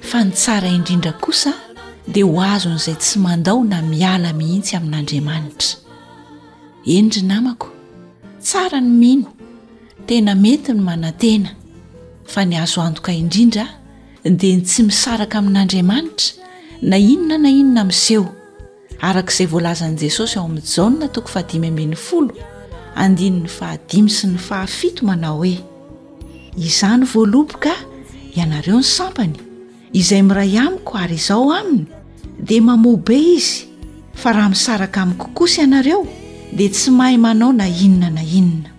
fa ny tsara indrindra kosa dia ho azon'izay tsy mandao na miala mihitsy amin'andriamanitra endry namako tsara ny mino tena mety ny manantena fa ny azo antoka indrindra dia ny tsy misaraka amin'andriamanitra na inona na inona miseho Araka izay voalazan'i Jesosy ao amin'ny Jaona toko fahadimy ambin'ny folo, andininy fahadimy sy ny fahafito manao hoe, Izany voaloboka ianareo ny sampany, izay miray amiko ary izao aminy, dia mamoa be izy, fa raha misaraka amiko kosa ianareo, dia tsy mahay manao na inona na inona.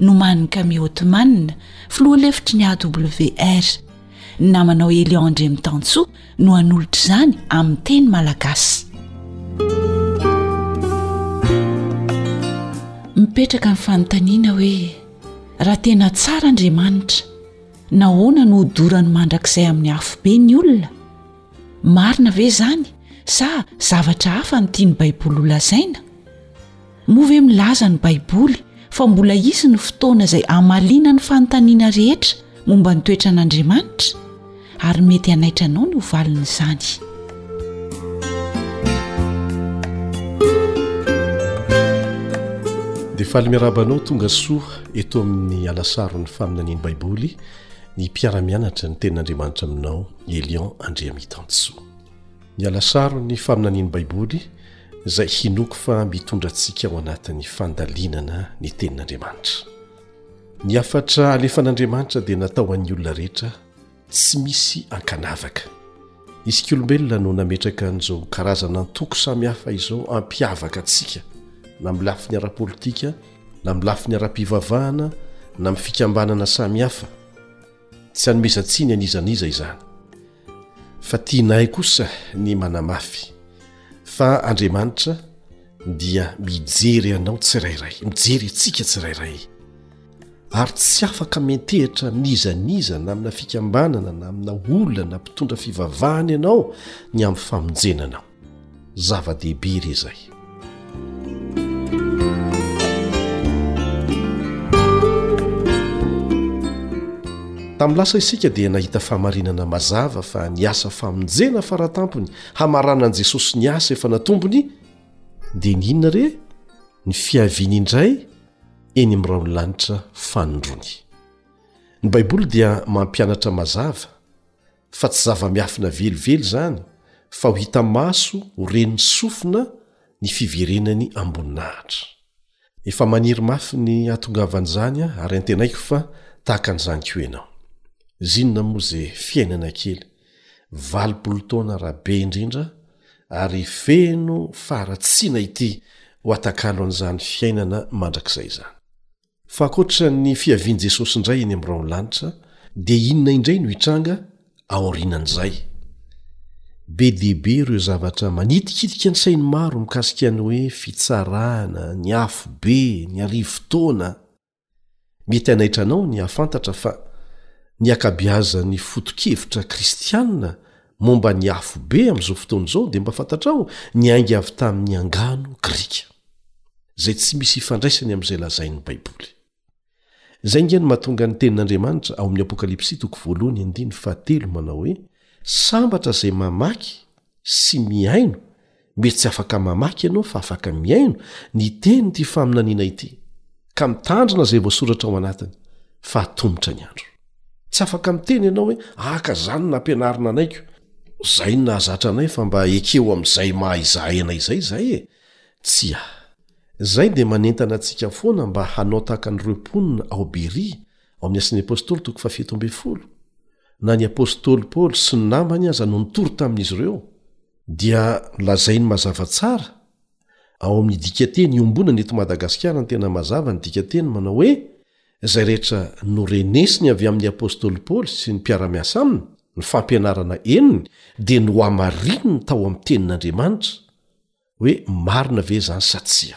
Nomanin'i Kami Othman, filoha lefitry ny AWR. Ny namanao Elion Andriamitansoa no hanolotra izany amin'ny teny malagasy. Mipetraka ny fanontaniana hoe raha tena tsara Andriamanitra, nahoana no hodorany mandrakizay amin'ny afobe ny olona? Marina ve izany sa zavatra hafa no tian'ny Baiboly holazaina? Moa ve milaza ny Baiboly fa mbola hisy ny fotoana izay hamaliana ny fanontaniana rehetra momba ny toetran'Andriamanitra? Ary mety hanaitra anao ny ho valin'izany. dia faly miaraba anao tonga soa eto amin'ny alasaron'ny faminanian'ny baiboly ny mpiara-mianatra ny tenin'andriamanitra aminao elion andriamitansoa ny alasaron'ny faminanian'ny baiboly izay hinoako fa mitondra antsika ao anatin'ny fandalinana ny tenin'Andriamanitra. Ny hafatra alefan'Andriamanitra dia natao an'ny olona rehetra tsy misy ankanavaka. Isika olombelona no nametraka an'izao karazana antoko samihafa izao hampiavaka antsika, na amin'ny lafiny ara-politika, na amin'ny lafiny ara-pivavahana, na amin'ny fikambanana samihafa. Tsy hanomezan-tsiny an'iza n'iza izany. Fa tianay kosa ny manamafy fa Andriamanitra dia mijery anao tsirairay, mijery antsika tsirairay. Ary tsy afaka miantehitra amin'iza n'iza na amina fikambanana na amina olona na mpitondra fivavahana ianao ny amin'ny famonjena anao. zava-dehibe re izay tamin'ny lasa isika dia nahita fahamarinana mazava fa ny asa famonjena faratampony hamaranan'i jesosy ny asa efa natombony dia ny inona re ny fiaviany indray eny amin'nyrao ny lanitra fanondrony ny baiboly dia mampianatra mazava fa tsy zava-miafina velively izany fa ho hita maso ho ren'ny sofina ny fiverenany am-boninahitra. Efa maniry mafy ny hahatongavan'izany aho ary antenaiko fa tahaka an'izany koa ianao. Zinona moa izay fiainana kely, valopolo taona raha be indrindra, ary feno faharatsiana ity ho atakalo an'izany fiainana mandrakizay izany. Fa ankoatra ny fiavian'i Jesosy indray eny amin'ny raolanitra, dia inona indray no hitranga aorianan'izay? Be dia be ireo zavatra manitikitika ny sain'ny maro mikasika ny hoe fitsarana, ny afobe, ny arivotaona. Mety hanaitra anao ny hahafantatra fa ny ankabeazan'ny foto-kevitra kristianina momba ny afobe amin'izao fotoana izao dia mba fantatrao niainga avy tamin'ny angano grika izay tsy misy ifandraisany amin'izay lazain'ny baiboly izay nge no mahatonga ny tenin'andriamanitra ao amin'ny apokalypsy toko voalohany andiny fahatelo manao hoe sambatra izay mamaky sy mihaino Mety tsy afaka mamaky ianao fa afaka mihaino ny tenin'ity faminaniana ity, ka mitandrina izay voasoratra ao anatiny, fa atomotra ny andro. Tsy afaka miteny ianao hoe, Aka izany no nampianarina anay ko. Izay no nahazatra anay fa mba ekeo amin'izay maha izahay anay izay izahay e! Tsia. Izay dia manentana antsika foana mba hanao tahaka an'ireo mponina ao Beria, ao amin'ny Asan'ny Apostoly toko fahafito ambin'ny folo. Na ny apostoly Paoly sy ny namany aza no nitory tamin'izy ireo. dia lazainy mazava tsara ao amin'ny dikanteny iombonana eto madagasikara ny tena mazava ny dikanteny manao hoe izay rehetra norenesiny avy amin'ny apostoly paoly sy ny mpiara-miasa aminy ny fampianarana enony dia no amarininy tao amin'ny tenin'andriamanitra hoe marina ve izany satsia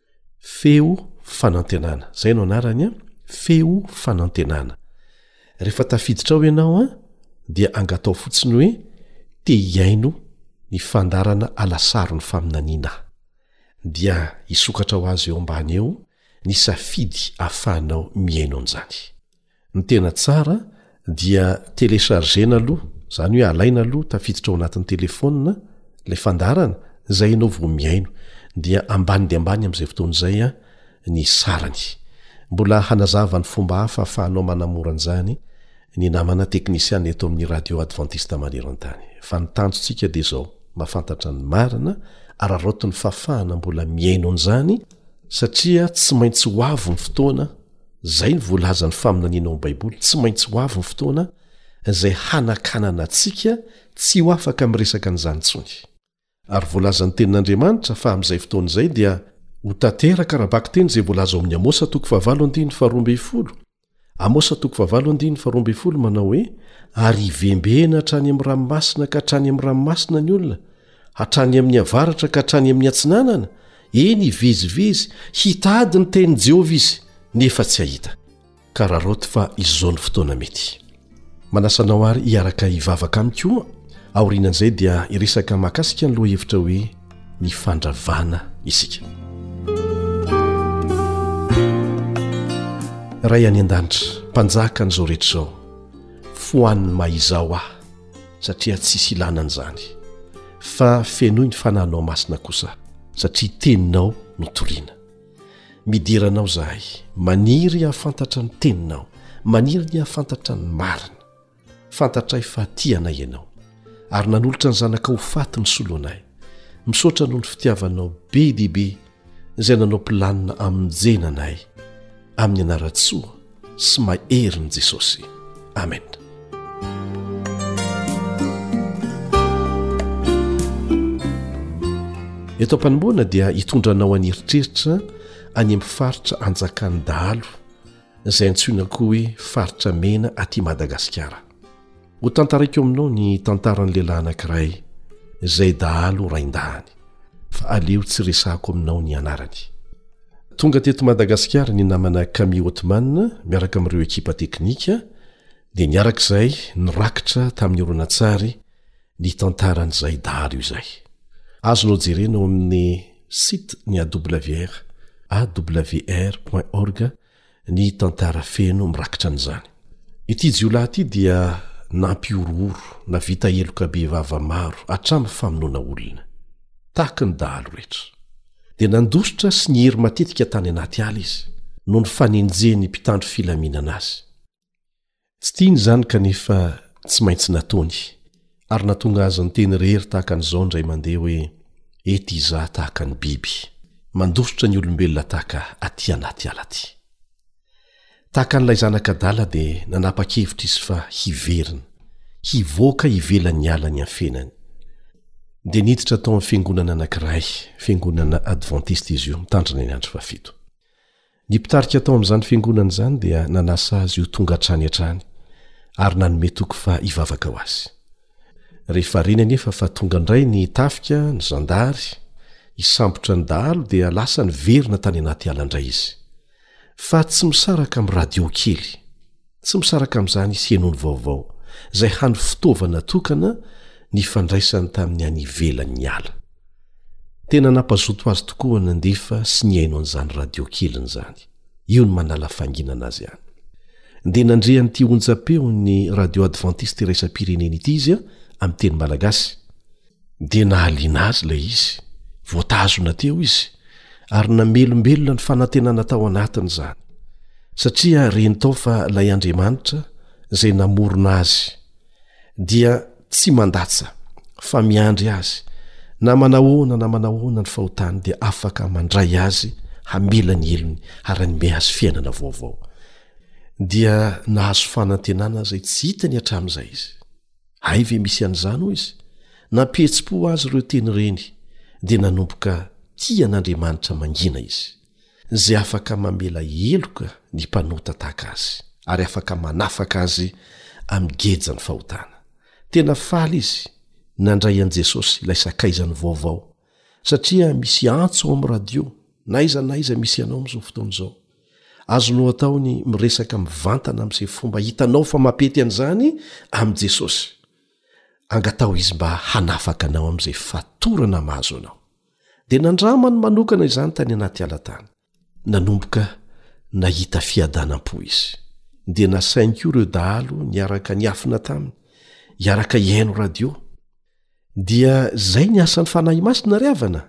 Feo fanantenana. Izay no anarany an, feo fanantenana. Rehefa tafiditra ao ianao an, dia angataho fotsiny hoe te hihaino ny fandaharana Alasaron'ny faminaniana aho. Dia hisokatra ho azy eo ambany eo ny safidy ahafahanao mihaino an'izany. Ny tena tsara dia telechargena aloha, zany hoe alaina aloha tafiditra ao anatin'ny telephone lay fandaharana zay ianao vao mihaino, dia ambany dia ambany amzay fotoana izay ny sarany. Mbola hanazava ny fomba hafa afahanao manamora an'izany ny namana teknisiana eto amin'ny radio advantista maneran-tany. Fa ny tanjontsika dia izao, mafantatra ny marina, araraotin'ny fafahana mbola mihaino an'izany satria tsy maintsy ho avy ny fotoana, Izay no voalazan'ny faminaniana ao amin'ny Baiboly, tsy maintsy ho avy ny fotoana izay hanakanana antsika tsy ho afaka miresaka an'izany intsony. Ary voalazan'ny Tenin'Andriamanitra fa amin'izay fotoana izay dia ho tanteraka ara-bakiteny izay voalaza ao amin'ny Amosa toko fahavalo andininy faharoa ambin'ny folo, Amosa toko fahavalo andininy faharoa ambin'ny folo manao hoe, Ary hivembena hatrany amin'ny ranomasina ka hatrany amin'ny ranomasina ny olona, Hatrany amin'ny avaratra ka hatrany amin'ny atsinanana, eny, hivezivezy, hitady ny tenin'i Jehovah izy, nefa tsy hahita. Ka raraoty fa izao no fotoana mety. Manasa anao àry hiaraka hivavaka amiko aorianan'izay dia hiresaka mahakasika ny lohahevitra hoe Ny Fandravana isika. Ray any an-danitra, Mpanjakan'izao rehetra izao, fohanin'ny maha-Izaho aho. satria tsisy ilana an'izany fa fenoy ny fanahinao masina kosa satria teninao no toriana midera anao zahay maniry hahafantatra ny teninao maniry ny hahafantatra ny marina fantatray fahatianay ianao ary nanolotra ny zanaka ho faty ny soloanay misaotra noho ny fitiavanao be diaibe izay nanao mpilanina amonjena anay amin'ny anaratsoa sy maherin'i jesosy amen eto am-panomboana dia hitondra anao any eritreritra any amin'ny faritra anjakan'ny dahalo izay antsoina koa hoe faritra mena aty madagasikara Ho tantaraiko aminao ny tantaran'ny lehilahy anankiray izay dahalo rain-dahany, fa aleo tsy resahako aminao ny anarany. Tonga teto Madagasikara ny namana Camille Hotman miaraka amin'ireo ekipa teknika, dia niaraka izay nirakitra tamin'ny horonantsary ny tantaran'izay dahalo izay. Azonao jerena ao amin'ny site ny awr, awr.org, ny tantara feno mirakitra an'izany. Ity jiolahy ity dia nampihorohoro, navita heloka be vava maro hatramin'ny famonoana olona, tahaka ny dahalo rehetra. Dia nandositra sy niery matetika tany anaty ala izy, noho ny fanenjehin'ny mpitandro filaminana azy. Tsy tiany izany kanefa tsy maintsy nataony, ary nahatonga azy niteny irery tahaka an'izao indray mandeha hoe, Eto izaho tahaka ny biby, mandositra ny olombelona tahaka aty anaty ala aty. Tahaka an'ilay zanak'adala dia nanapa-kevitra izy fa hiverina, hivoaka ivelan'ny ala niafenany. Dia niditra tao amin'ny fiangonana anankiray, fiangonana advantista izy io, mitandrina ny andro fahafito. Ny mpitarika tao amin'izany fiangonana izany dia nanasa azy ho tonga hatrany hatrany ary nanome toky fa hivavaka ho azy. Rehefa reny anefa fa tonga indray ny tafika, ny zandary, hisambotra ny dahalo dia lasa niverina tany anaty ala indray izy. Fa tsy misaraka amin'ny radio kely. Tsy misaraka amin'izany hisy henoany vaovao, izay hany fitaovana tokana nifandraisany tamin'ny any ivelan'ny ala. Tena nampazoto azy tokoa nandefa sy nihaino an'izany radio keliny izany. Io no manala fanginana azy any. Dia nandre an'ity onjam-peon'ny Radio Adventiste Iraisam-pirenena ity izy, amin'ny teny malagasy, dia nahaliana azy ilay izy voatazona teo izy ary namelombelona ny fanantenana tao anatiny izany satria reny tao fa ilay andriamanitra izay namorona azy dia tsy mandatsa fa miandry azy na manahoana na manahoana ny fahotany dia afaka mandray azy hamela ny elony ary ny mehazy fiainana vaovao dia nahazo fanantenana izay tsy hitany hatramin'izay izy ay ve misy an'izany hoy izy nampihetsi-po azy ireo teny ireny dia nanomboka tia an'andriamanitra mangina izy izay afaka mamela heloka ny mpanota tahaka azy ary afaka manafaka azy amin'ny gejan'ny fahotana tena faly izy nandray an'i jesosy ilay sakaizan'ny vaovao satria misy antso ao amin'ny radio na aiza na aiza misy anao amin'izao fotoana izao. Azonao atao ny miresaka mivantana amin'izay fomba hitanao fa mampety an'izany amin'i Jesosy. Angataho izy mba hanafaka anao amin'izay fatorana mahazo anao. Dia nandramany manokana izany tany anaty ala tany. Nanomboka nahita fiadanam-po izy, dia nasainy koa ireo dahalo niaraka niafina taminy, hiaraka hihaino radio. Dia izay ny asan'ny Fanahy Masina ry havana!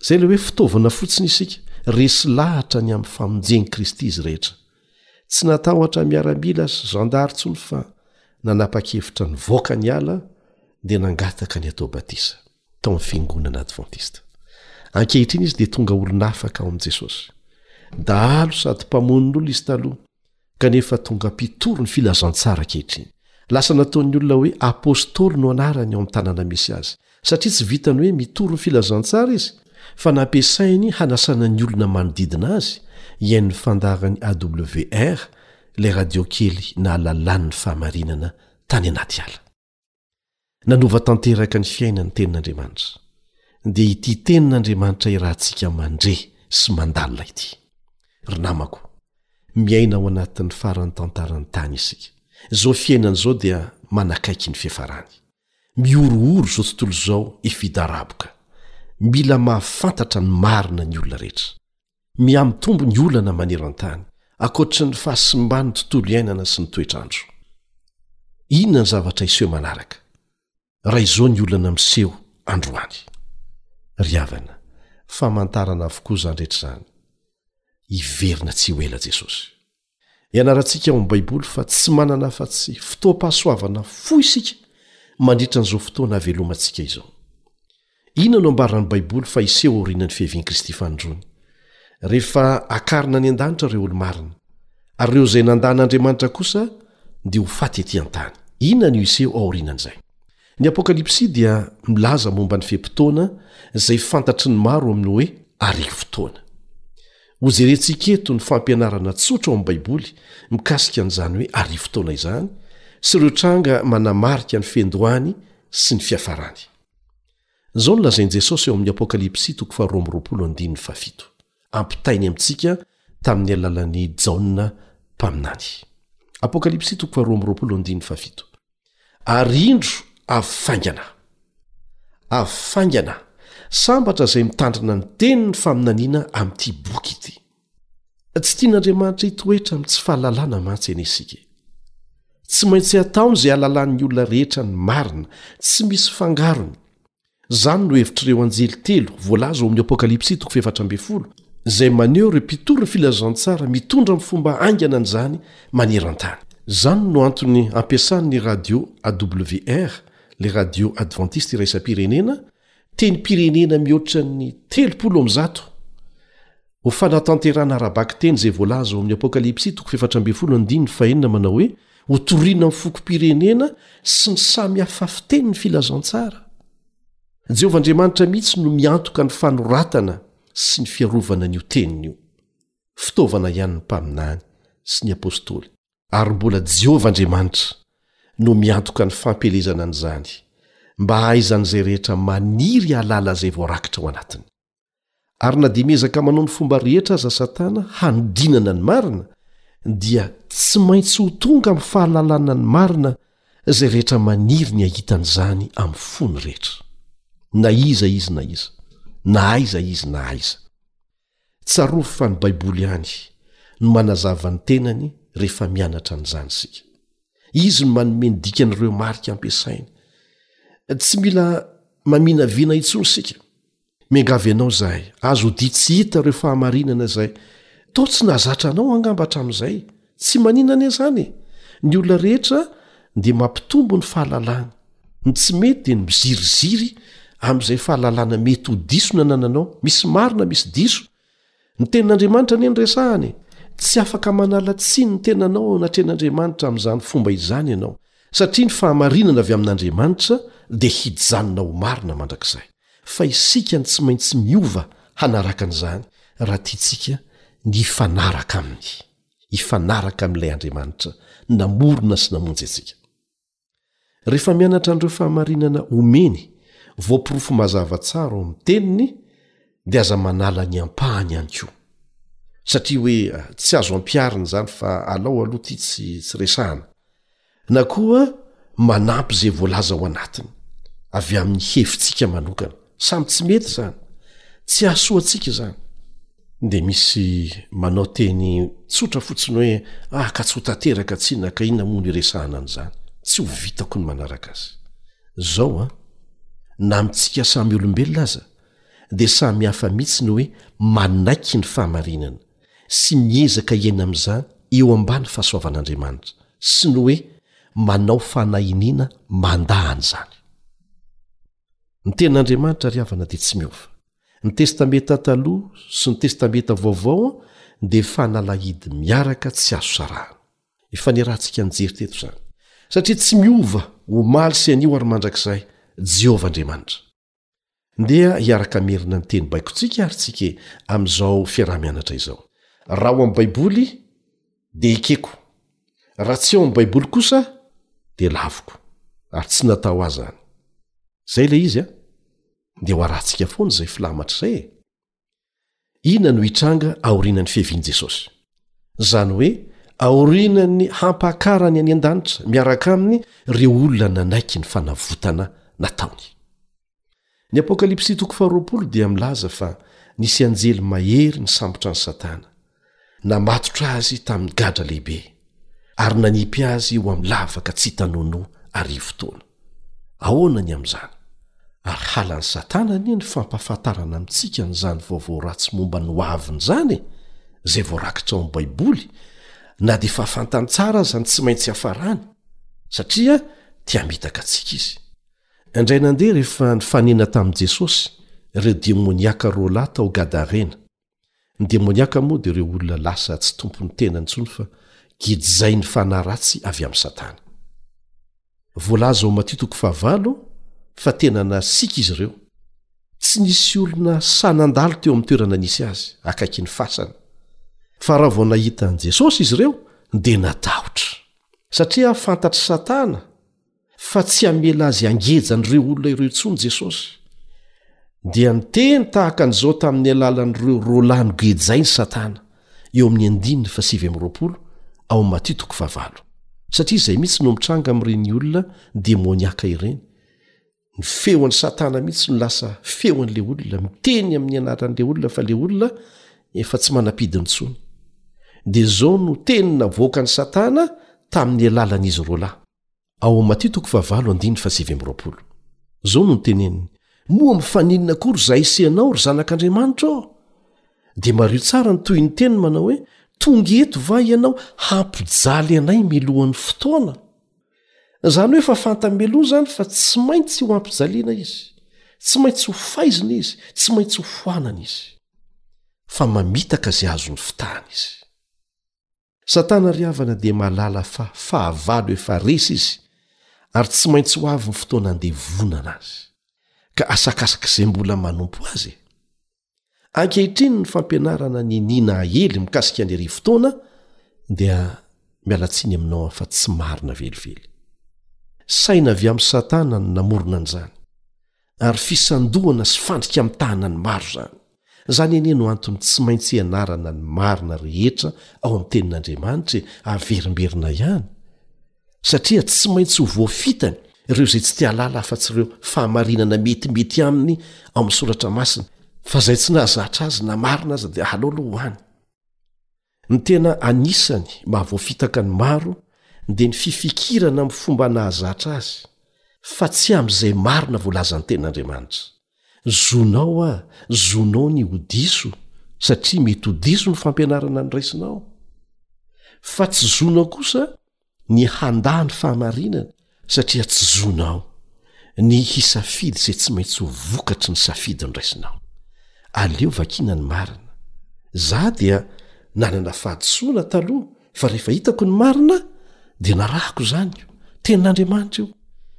Izay ilay hoe fitaovana fotsiny isika, resy lahatra ny amin'ny famonjen'i Kristy izy rehetra. Tsy natahotra miaramila sy zandary intsony fa nanapa-kevitra nivoaka ny ala dia nangataka ny atao batisa. tao amin'ny fiangonana advantista ankehitriny izy dia tonga olona afaka ao amin'i jesosy dahalo sady mpamonin'olona izy taloha kanefa tonga mpitory ny filazantsara ankehitriny lasa nataon'ny olona hoe apôstôly no anarany ao amin'ny tanàna misy azy satria tsy vitany hoe mitory ny filazantsara izy fa nampiasainy hanasana ny olona manodidina azy iain'ny fandaharany awr ilay radiokely na lalàn'ny fahamarinana tany anaty ala Nanova tanteraka ny fiainany ny tenin'Andriamanitra. Dia ity tenin'Andriamanitra irahantsika mandre sy mandalina ity. Ry namako, miaina ao anatin'ny faran'ny tantaran'ny tany isika. Izao fiainana izao dia manakaiky ny fiafarany. Mihorohoro izao tontolo izao hifi-daraboka. Mila mahafantatra ny marina ny olona rehetra. Mihamitombo ny olana maneran-tany, ankoatry ny fahasimban'ny tontolo iainana sy ny toetr'andro. Inona ny zavatra hiseho manaraka, raha izao ny olana miseho androany? Ry havana, famantarana avokoa izany rehetra izany. Hiverina tsy ho ela Jesosy. Ianarantsika ao amin'ny Baiboly fa tsy manana afa-tsy fotoam-pahasoavana fohy isika mandritra an'izao fotoana havelomantsika izao. Inona no ambaran'ny Baiboly fa hiseho aorianan'ny fiavian'i Kristy fanindroany? Rehefa hakarina any an-danitra ireo olo-marina, ary ireo izay nanda an'Andriamanitra kosa dia ho faty etỳ an-tany. Inona no hiseho aorianan'izay? Ny Apokalypsy dia milaza momba ny fe-potoana izay fantatry ny maro amin'ny hoe arivo taona. Hojerentsika eto ny fampianarana tsotra ao amin'ny Baiboly mikasika an'izany hoe arivo taona izany sy ireo tranga manamarika ny fiandohany sy ny fiafarany. Izao no lazain'i Jesosy ao amin'ny Apokalypsy toko faharoa amby roapolo andininy fahafito, ampitainy amintsika tamin'ny alalan'i Jaona mpaminany. Apokalypsy toko faharoa amby roapolo andininy fahafito. ary indro avy faingana avy faingana sambatra izay mitandrina ny teny ny faminaniana amin'ity boky ity tsy tian'andriamanitra hitoetra amin'ny tsy fahalalana mantsy anie isika tsy maintsy hataony izay halalan'ny olona rehetra ny marina tsy misy fangarony Izany no hevitr'ireo anjely telo voalaza ao amin'ny Apokalypsy toko fahefatra ambin'ny folo, izay maneho ireo mpitory ny filazantsara mitondra amin'ny fomba haingana an'izany maneran-tany. Izany no antony ampiasan'ny radio AWR, ilay radio advantista iraisam-pirenena, tenim-pirenena mihoatra ny telopolo amin'ny zato, Ho fanatanterahana ara-bakiteny izay voalaza ao amin'ny Apokalypsy toko fahefatra ambin'ny folo andininy fahenina manao hoe, Hotorina amin'ny fokom-pirenena sy ny samy hafa fiteny ny filazantsara. Jehovah Andriamanitra mihitsy no miantoka ny fanoratana sy ny fiarovana an'io teniny io. Fitaovana ihany ny mpaminany sy ny apostoly. Ary mbola Jehovah Andriamanitra no miantoka ny fampielezana an'izany mba hahaizan'izay rehetra maniry hahalala izay voarakitra ao anatiny. ary na dia miezaka manao ny fomba rehetra aza satana hanodinana ny marina dia tsy maintsy ho tonga amin'ny fahalalana ny marina izay rehetra maniry ny hahitana izany amin'ny fony rehetra na iza izy na iza na aiza izy na aiza tsarovy fa ny baiboly ihany no manazava ny tenany rehefa mianatra an'izany isika izy no manome ny dikan'ireo marika ampiasainy tsy mila maminavina intsony isika Miangavy anao izahay, aza ho dia tsy hita ireo fahamarinana izay toa tsy nahazatra anao angamba hatramin'izay. Tsy manina anie izany e! Ny olona rehetra dia mampitombo ny fahalalany. Ny tsy mety dia ny miziriziry amin'izay fahalalana mety ho diso nanananao, misy marina misy diso, Ny tenin'Andriamanitra anie no resahana e! Tsy afaka manala tsiny ny tenanao ao anatrehan'Andriamanitra amin'izany fomba izany ianao, satria ny fahamarinana avy amin'Andriamanitra dia hijanona ho marina mandrakizay. Fa isika no tsy maintsy miova hanaraka an'izany, raha tiantsika ny hifanaraka Aminy, hifanaraka amin'ilay Andriamanitra namorona sy namonjy antsika. Rehefa mianatra an'ireo fahamarinana omeny voaporofo mazava tsara ao amin'ny teniny dia aza manala ny ampahany ihany koa satria hoe tsy azo ampiharina izany fa alao aloha tia tsy tsy resahana na koa manampy izay voalaza ao anatiny avy amin'ny hevitsika manokana samy tsy mety izany tsy asoantsika izany dia misy manao teny tsotra fotsiny hoe ah ka tsy ho tanteraka tsy inona ka inona moa no iresahana an'izany tsy ho vitako ny manaraka azy zao an ah. na amintsika samy olombelona aza dia samy hafa mihitsy ny hoe manaiky ny fahamarinana sy miezaka hiaina amin'izany eo ambany fahasoavan'andriamanitra sy ny hoe manao fanahiniana mandahany izany ny ten'andriamanitra ry havana dia tsy miova Ny Testamenta Taloha sy ny Testamenta Vaovao dia fanalahidy miaraka tsy azo sarahana. Ifanerahantsika nijery teto izany. Satria tsy miova, omaly sy anio ary mandrakizay, Jehovah Andriamanitra. Ndeha hiaraka hamerina ny teny baikontsika àry isika amin'izao fiaraha-mianatra izao. Raha ao amin'ny Baiboly, dia ekeko. Raha tsy ao amin'ny Baiboly kosa, dia laviko. Ary tsy natao ahy izany. Izay ilay izy an! dia ho harantsika foana izay filamatra izay e! Inona no hitranga aorianan'ny fiavian'i Jesosy? Izany hoe aorianan'ny hampakarany any an-danitra miaraka aminy ireo olona nanaiky ny fanavotana nataony. Ny Apokalypsy toko faharoapolo dia milaza fa nisy anjely mahery nisambotra an'i Satana, Namatotra azy tamin'ny gadra lehibe, ary nanipy azy ho amin'ny lavaka tsy hita nonoa arivo taona. Ahoana ny amin'izany? Ary halan'i Satana anie ny fampahafantarana amintsika an'izany vaovao ratsy momba ny hoaviny izany e! izay voarakitra ao amin'ny Baiboly, na dia efa fantany tsara aza ny tsy maintsy hafarany, satria te hamitaka antsika izy. Indray nandeha rehefa nifanena tamin'i Jesosy ireo demoniaka roa lahy tao Gadarena, ny demoniaka moa dia ireo olona lasa tsy tompon'ny tenany intsony fa gidizain'ny fanahy ratsy avy amin'i satana voalaza ao matitoko fahavalo fa tena nasika izy ireo tsy nisy olona sanandalo teo amin'ny toerana nisy azy akaiky ny fasana fa raha vao nahitan'i jesosy izy ireo dia natahotra satria fantatry satana fa tsy hamela azy angejan'ireo olona ireo intsony jesosy dia niteny tahaka an'izao tamin'ny alalan'ireo rolano gejainy satana eo amin'ny andininy fasiv amroapolo ao am' matio toko favalo satria izay mihitsy no mitranga amin'ireny olona demoniaka ireny ny feon'ny satana mihitsy no lasa feon'la olona miteny amin'ny anaran'la olona fa le olona efa tsy manam-pidiny tsony dia zao no teny navoakan'ny satana tamin'ny alalan'izy roalahy ao am' Matio toko fahavalo andininy fahasivy amby roapolo. Zao no niteneniny, Moa am' faninona koa ry zaisy ianao, ry Zanak' Andriamanitra ô? Dia mariho tsara ny tohiny teniny manao hoe, Tonga eto va ianao hampijaly anay milohan' ny fotoana? Zany hoe fa fantany mialoha zany fa tsy maintsy ho hampijaliana izy, tsy maintsy ho faizina izy, tsy maintsy ho foanana izy. Fa mamitaka ze azony fitahana izy. Satana ry havana dia mahalala fa fahavalo efa resy izy ary tsy maintsy ho avy ny fotoana handevonana azy. Ka asakasak'izay mbola manompo azy e! Ankehitriny ny fampianarana niniana haely mikasika ny harivo taona dia miala tsiny aminao aho fa tsy marina velively. Saina avy amin'i Satana no namorona an'izany ary fisandohana sy fandrika mitahana ny maro izany. Izany anie no antony tsy maintsy ianarana ny marina rehetra ao amin'ny Tenin'Andriamanitra e, averimberina ihany, satria tsy maintsy ho voafitany ireo izay tsy te halala afa-tsy ireo fahamarinana metimety aminy ao amin'ny Soratra Masina, fa izay tsy nahazatra azy na marina aza dia alao aloha ho any. Ny tena anisany maha voafitaka ny maro dia ny fifikirana amin'ny fomba nahazatra azy fa tsy amin'izay marina voalazan'ny tenin'Andriamanitra. Zonao a, zonao ny ho diso satria mety ho diso ny fampianarana noraisinao fa tsy zonao kosa ny handà ny fahamarinana satria tsy zonao ny hisafidy izay tsy maintsy ho vokatry ny safidy ny raisinao aleo vakina ny marina za dia nanana fahadisoana taloha fa rehefa hitako ny marina dia narahako izany io tenin'andriamanitra io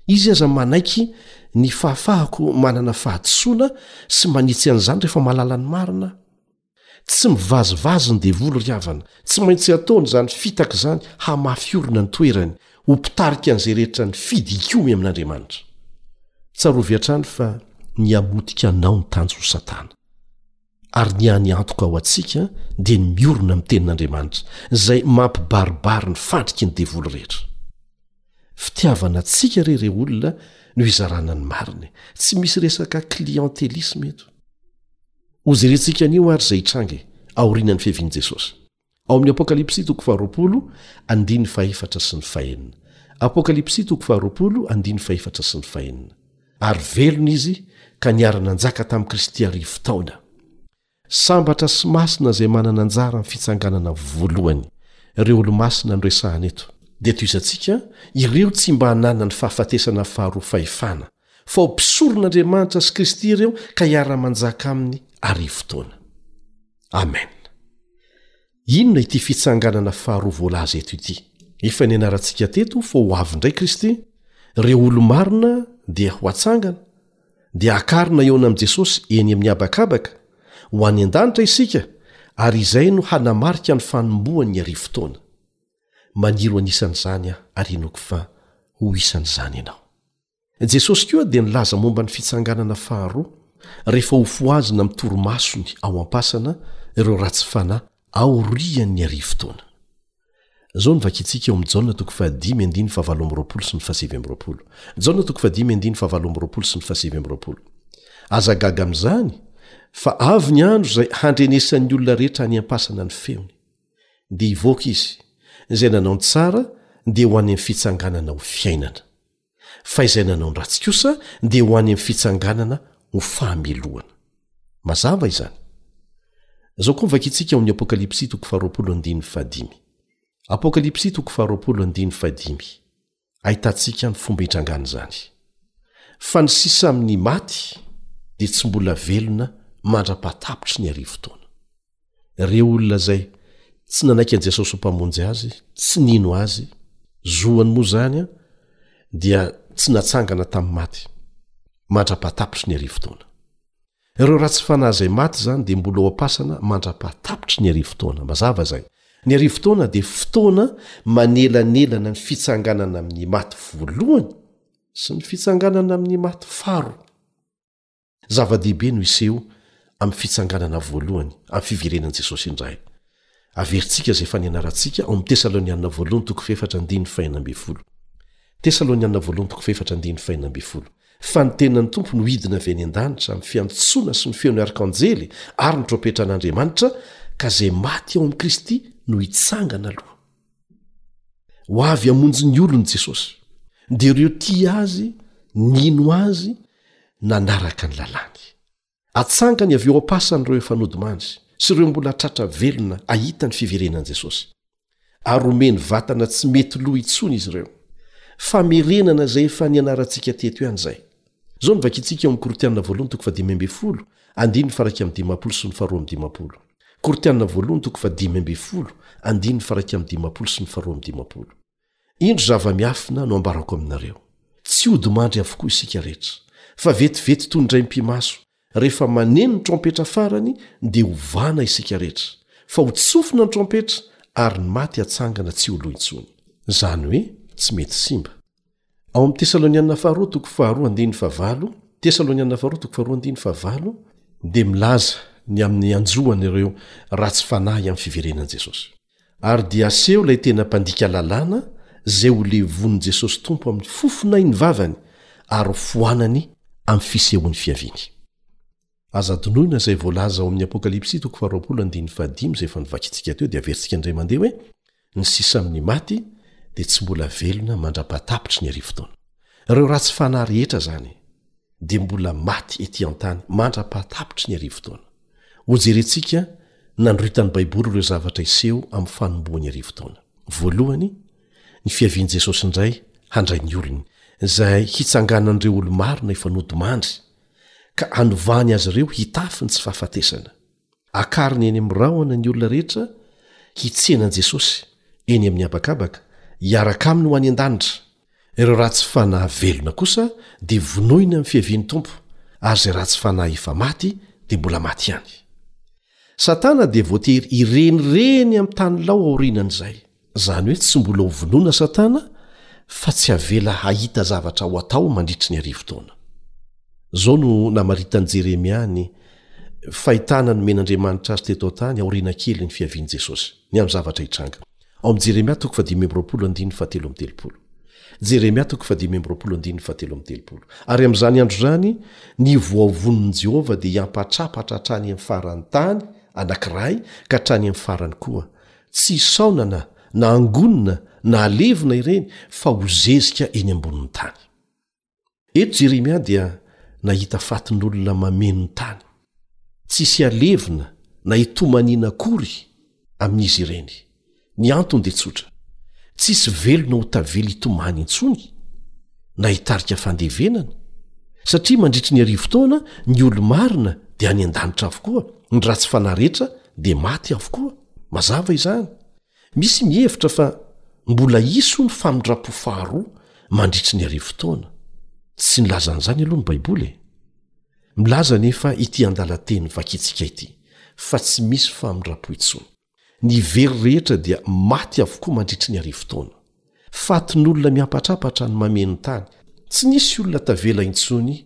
izy aza manaiky ny fahafahako manana fahadisoana sy manitsy an'izany rehefa malala ny marina Tsy mivazivazy ny devoly ry havana, tsy maintsy ataony izany fitaka izany hamafy orina ny toerany ho mpitarika an'izay rehetra nifidy hikomy amin'Andriamanitra. Tsarovy hatrany fa nihamotika anao ny tanjon'i Satana. Ary ny hany antoka ho antsika dia ny miorina amin'ny tenin'Andriamanitra, izay mampibaribary ny fandriky ny devoly rehetra. Fitiavana antsika re ireo olona no hizarana ny marina e! Tsy misy resaka clientélisme eto. Hojerentsika anio àry izay hitranga e, aorianan'ny fiavian'i Jesosy. Ao amin'ny Apokalypsy toko faharoapolo, andininy fahefatra sy ny fahenina. Apokalypsy toko faharoapolo, andininy fahefatra sy ny fahenina. Ary velona izy ka niara-nanjaka tamin'i Kristy arivo taona. Sambatra sy masina izay manana anjara amin'ny fitsanganana voalohany. Ireo Olomasina no resahana eto. Dia tohizantsika ireo tsy mba nanana ny fahafatesana faharoa fahefana. fa ho mpisoron'Andriamanitra sy Kristy ireo ka hiara-manjaka aminy arivo taona. Amena. Inona ity fitsanganana faharoa voalaza eto ity? Efa nianarantsika teto fa ho avy indray Kristy, ireo olo-marina dia ho atsangana, dia hakarina hihaona amin'i Jesosy eny amin'ny habakabaka, ho any an-danitra isika, ary izay no hanamarika ny fanombohan'ny arivo taona. Maniry ho anisan'izany aho ary hinoako fa ho isan'izany ianao. Jesosy koa dia nilaza momba ny fitsanganana faharoa rehefa ho fohazina amin'ny torimasony ao am-pasana ireo ratsy fanahy aorian'ny arivo taona. Izao no vakintsika eo amin'ny Jaona toko fahadimy andiny fahavalo amby roapolo sy ny fahasivy amby roapolo. Jaona toko fahadimy andiny fahavalo amby roapolo sy ny fahasivy amby roapolo. Aza gaga amin'izany fa avy ny andro izay handrenesan'ny olona rehetra any am-pasana ny feony. Dia hivoaka izy izay nanao ny tsara dia ho any amin'ny fitsanganana ho fiainana. fa izay nanao ny ratsy kosa dia ho any amin'ny fitsanganana ho fahamelohana mazava izany zao koa vakitsika ao amin'ny apokalypsy toko faharoapolo andiny fahadimy apokalypsy toko faharoapolo andiny fahadimy ahitantsika ny fomba hitrangana izany fa ny sisa amin'ny maty dia tsy mbola velona mandra-pahatapitry ny arivo taona Ireo olona izay tsy nanaiky an'i Jesosy ho Mpamonjy azy, tsy nino azy, zoany moa izany, dia tsy natsangana tamin'ny maty, mandra-pahatapitry ny arivo taona. Ireo ratsy fanahy izay maty izany dia mbola ao am-pasana mandra-pahatapitry ny arivo taona. Mazava izany. Ny arivo taona dia fotoana manelanelana ny fitsanganana amin'ny maty voalohany sy ny fitsanganana amin'ny maty faharoa. Zava-dehibe no hiseho amin'ny fitsanganana voalohany amin'ny fiverenan'i Jesosy indray. Averintsika izay efa nianarantsika ao amin'ny Tesalonianina voalohany toko fahefatra andininy fahenina ambin'ny folo. Tesalonianina voalohany toko fahefatra andininy fahenina ambin'ny folo. Fa ny teninan'ny Tompo no hidina avy any an-danitra amin'ny fiantsoana sy ny feon'ny arkanjely ary ny trompetra an'Andriamanitra, ka izay maty ao amin'i Kristy no hitsangana aloha. ho avy hamonjy ny olony jesosy de ireo ti azy nino azy nanaraka ny lalàny atsangany avy eo am-pasany ireo efa nodimandry sy ireo mbola tratra velona ahita ny fiverenan'i jesosy ary omeny vatana tsy mety loha intsony izy ireo famerenana izay efa ny anarantsika teto ihany izay Izao no vakintsika eo amin'ny Korintianina voalohany toko fahadimy ambin'ny folo, andininy faha iraika amby dimampolo sy ny faharoa amby dimampolo. Korintianina voalohany toko fahadimy ambin'ny folo, andininy faha iraika amby dimampolo sy ny faharoa amby dimampolo. Indro zava-miafina no ambarako aminareo, tsy hodimandry avokoa isika rehetra, fa vetivety toy ny draim-pimaso Rehefa maneno ny trompetra farany dia hovana isika rehetra, fa ho tsofina ny trompetra ary ny maty hatsangana tsy ho lo intsony. Izany hoe tsy mety simba. Ao amin'ny Tesalonianina Faharoa toko faharoa andininy fahavalo, Tesalonianina Faharoa toko faharoa andininy fahavalo, dia milaza ny amin'ny hanjoan'ireo ratsy fanahy amin'ny fiverenan'i Jesosy. Ary dia aseho ilay tena mpandika lalàna izay ho levon'i Jesosy Tompo amin'ny fofonay ny vavany ary ho foanany amin'ny fisehoan'ny fiaviany. Aza adinoina izay voalaza ao amin'ny Apokalypsy toko faharoapolo andininy fahadimy izay efa novakintsika teo dia averintsika indray mandeha hoe ny sisa amin'ny maty dia tsy mbola velona mandra-pahatapitry ny arivo taona. Ireo ratsy fanahy rehetra izany. dia mbola maty ety an-tany mandra-pahatapitry ny arivo-taona. Hojerentsika nanoritany Baiboly ireo zavatra hiseho amin'ny fanombohan'ny arivo-taona. Voalohany, ny fiavian'i Jesosy indray handray ny olony, izay hitsanganan'ireo olo-marina efa nodimandry, ka hanovany azy ireo hitafy ny tsy fahafatesana. Akariny eny amin'ny rahona ny olona rehetra hitsena an'i Jesosy, eny amin'ny habakabaka, hiaraka Aminy ho any an-danitra. Ireo ratsy fanahy velona kosa dia vonoina amin'ny fiavian'ny Tompo, ary izay ratsy fanahy efa maty dia mbola maty ihany. Satana dia voatery hirenireny amin'ny tany lao aorianan'izay. Izany hoe tsy mbola ho vonoina Satana fa tsy avela hahita zavatra ho atao mandritry ny arivo taona. Izao no namaritan'i Jeremia ny fahitana nomen'Andriamanitra azy teto an-tany aoriana kelin'ny fiavian'i Jesosy, ny amin'ny zavatra hitranga. Ao amin'ny Jeremia toko fahadimy amby roapolo andininy fahatelo amby telopolo. Jeremia toko fahadimy amby roapolo andininy fahatelo amby telopolo. Ary amin'izany andro izany, ny voa ho vononin'i Jehovah dia hiampahatrapatra hatrany amin'ny faran'ny tany anankiray ka hatrany amin'ny farany koa, Tsy hisaonana na hangonina na halevina ireny fa ho zezika eny ambonin'ny tany. Eto Jeremia dia nahita fatin'olona mameno ny tany. Tsy hisy halevina na hitomaniana akory amin'izy ireny. Ny antony dia tsotra, tsy hisy velona ho tavela hitomany intsony na hitarika fandevenana, satria mandritry ny arivo taona ny olo-marina dia any an-danitra avokoa, ny ratsy fanahy rehetra dia maty avokoa. mazava izany misy mihevitra fa mbola hisy ho ny famindram-po faharoa mandritry ny arivo taona tsy nilaza an'izany aloha ny baiboly e milaza nefa ity andalan-teny vakintsika ity fa tsy misy famindram-po intsony ny very rehetra dia maty avokoa mandritry ny arivo taona fatin'olona miampatrapatra ny mameno tany tsy nisy olona tavela intsony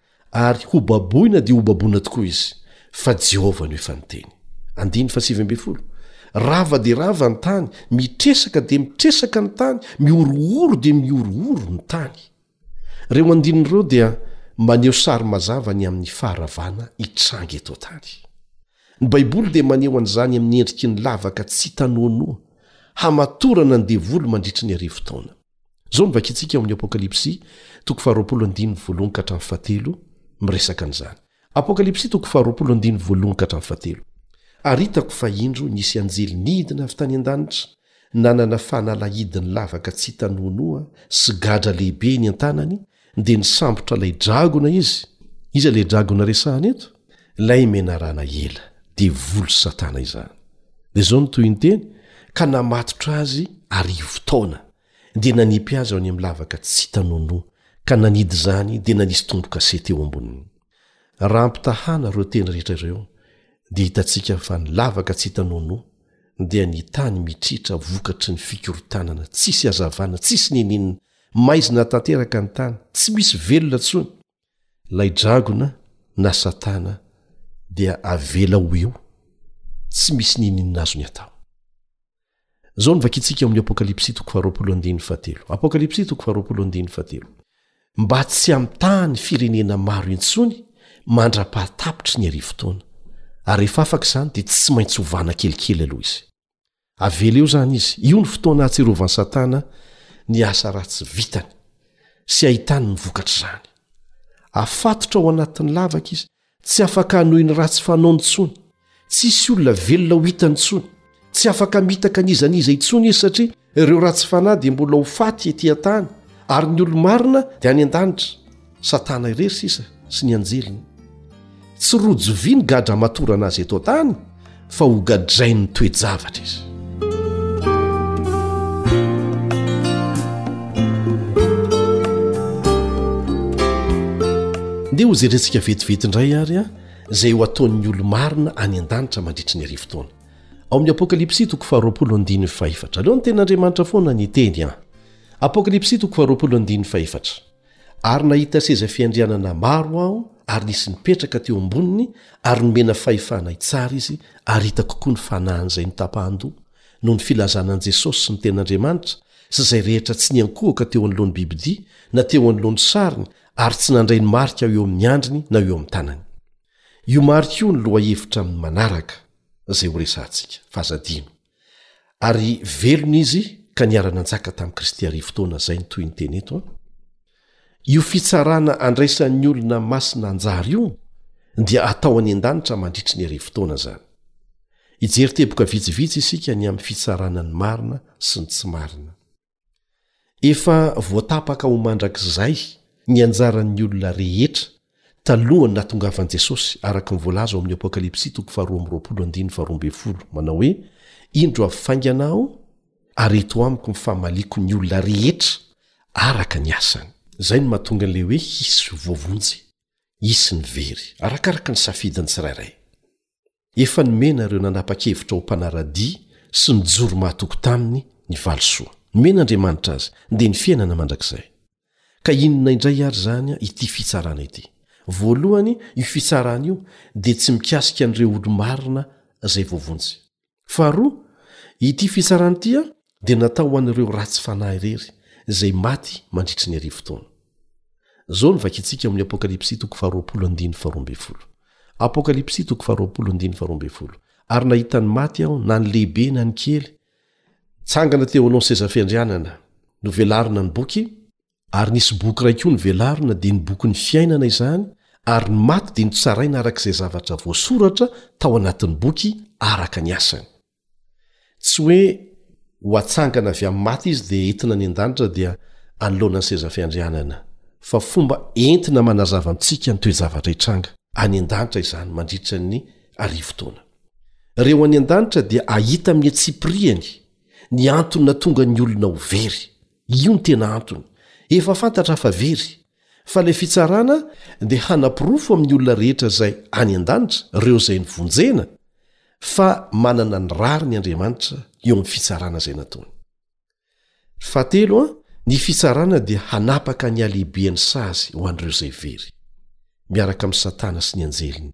Ary hobaboina dia hobaboina tokoa izy, fa Jehovah no efa niteny. Andininy fahasivy ambin'ny folo. Rava dia rava ny tany, mitresaka dia mitresaka ny tany, mihorohoro dia mihorohoro ny tany. Ireo andininy ireo dia maneho sary mazava ny amin'ny faharavana hitranga eto an-tany. Ny Baiboly dia maneho an'izany amin'ny endriky ny lavaka tsy hita noanoa, hamatorana ny Devoly mandritry ny arivo taona. Izao no vakintsika ao amin'ny Apokalypsy toko faharoapolo andininy voalohany ka hatramin'ny fahatelo miresaka an'izany. Apokalypsy toko faharoapolo andininy voalohany ka hatramin'ny fahatelo. Ary hitako fa indro nisy anjely nidina avy tany an-danitra, nanana fanalahidiny lavaka tsy hita noanoa sy gadra lehibe eny an-tanany, Dia nisambotra ilay dragona izy. Iza ilay dragona resahana eto? Ilay menarana ela, devoly sy Satana izany. Dia izao no tohinteny, Ka namatotra azy arivo taona, dia nanipy azy ao any amin'ny lavaka tsy hita nonoa, ka nanidy izany dia nanisy tombo-kase teo amboniny. Raha ampitahana ireo teny rehetra ireo, dia hitantsika fa ny lavaka tsy hita nonoa dia ny tany mitriatra vokatry ny fikorontanana tsisy hazavana tsisy n'inon'inona Maizina tanteraka ny tany, tsy misy velona tsony. Ilay dragona na satana dia avela ho eo, tsy misy ninininona azony atao. Zao no vakintsika amin'ny Apokalypsy toko faharoapolo andininy fahatelo. Apokalypsy toko faharoapolo andininy fahatelo. Mba tsy amitaha ny firenena maro intsony mandra-pahatapitry ny arivo taona. Ary rehefa afaka izany dia tsy maintsy hovana kelikely aloha izy. Avela eo izany izy. Io ny fotoana ahatsirovan'i Satana ny asa ratsy vitany sy ahitany ny vokatr'izany. Afatotra ao anatin'ny lavaka izy, tsy afaka hanohy ny ratsy fanaony intsony. Tsy hisy olona velona ho hitany intsony. Tsy afaka mitaka an'iza n'iza intsony izy satria Ireo ratsy fanahy dia mbola ho faty ety an-tany ary ny olo-marina dia any an-danitra, Satana irery sisa sy ny anjeliny. Tsy rojo vy ny gadra hamatorana azy eto an-tany fa hogadrain'ny toe-javatra izy. Ndeha hojerentsika vetivety indray ary izay ho ataon'ny olo-marina any an-danitra mandritry ny arivo taona. Ao amin'ny Apokalypsy toko faharoapolo andininy fahefatra. Aleo ny tenin'Andriamanitra foana ny hiteny an. Apokalypsy toko faharoapolo andininy fahefatra. Ary nahita seza fiandrianana maro aho ary nisy nipetraka teo amboniny ary nomena fahefana hitsara izy ary hitako koa ny fanahin'izay nitapa-handoa noho ny filazana an'i Jesosy sy ny tenin'Andriamanitra sy izay rehetra tsy niankohoka teo anoloan'ny bibidia na teo anoloan'ny sariny ary tsy nandray ny marika eo amin'ny andriny na eo amin'ny tanany. Io marika io ny lohahevitra amin'ny manaraka izay horesahantsika, fa aza adino. Ary velona izy ka niara-nanjaka tamin'i Kristy arivo taona izay ny tohin'ny teny eto an. Io fitsarana andraisan'ny olona masina anjara io dia atao any an-danitra mandritry ny arivo taona izany. Hijery teboka vitsivitsy isika ny amin'ny fitsarana ny marina sy ny tsy marina. efa voatapaka ho mandrakizay ny anjaran'ny olona rehetra talohan'ny natongavan'i jesosy araka ny voalaza ao amin'ny apokalypsy toko faharoa amroapolo andiny faharoambe folo manao hoe indro avy faingana aho ary eto amiko ny famaliako ny olona rehetra araka ny asany zay no mahatonga an'le hoe hisy voavonjy hisy ny very arakaraka ny safidiny tsirairay Efa nomena ireo nanapa-kevitra ho mpanara-dia sy nijoro mahatoky taminy ny valisoa. Nomen'Andriamanitra azy dia ny fiainana mandrakizay. Ka inona indray ary izany ity fitsarana ity? Voalohany, io fitsarana io dia tsy mikasika an'ireo olo-marina izay voavonjy. Faharoa, ity fitsarana ity dia natao ho an'ireo ratsy fanahy irery izay maty mandritry ny arivo taona. Izao no vakintsika ao amin'ny Apokalypsy toko faharoapolo andininy faharoa ambin'ny folo. Apokalypsy toko faharoapolo andininy faharoa ambin'ny folo. Ary nahita ny maty aho, na ny lehibe na ny kely, nitsangana teo anao ny sezafiandrianana, novelarina ny boky, ary nisy boky iray koa novelarina, dia ny bokin'ny fiainana izany, ary ny maty dia notsaraina araka izay zavatra voasoratra tao anatin'ny boky araka ny asany. tsy hoe ho atsangana avy amin'ny maty izy dia entina any an-danitra dia anoloana ny seza fiandrianana fa fomba entina manazava amintsika ny toe-javatra hitranga any an-danitra izany mandritra ny arivo taona reo any an-danitra dia ahita amin'ny atsipiriany ny antony natonga ny olona ho very io ny tena antony efa fantatra fa very Fa ilay fitsarana dia hanaporofo amin'ny olona rehetra izay any an-danitra, ireo izay nivonjena, fa manana ny rariny Andriamanitra eo amin'ny fitsarana izay nataony. Fahatelo, ny fitsarana dia hanapaka ny halehiben'ny sazy ho an'ireo izay very, miaraka amin'i Satana sy ny anjeliny.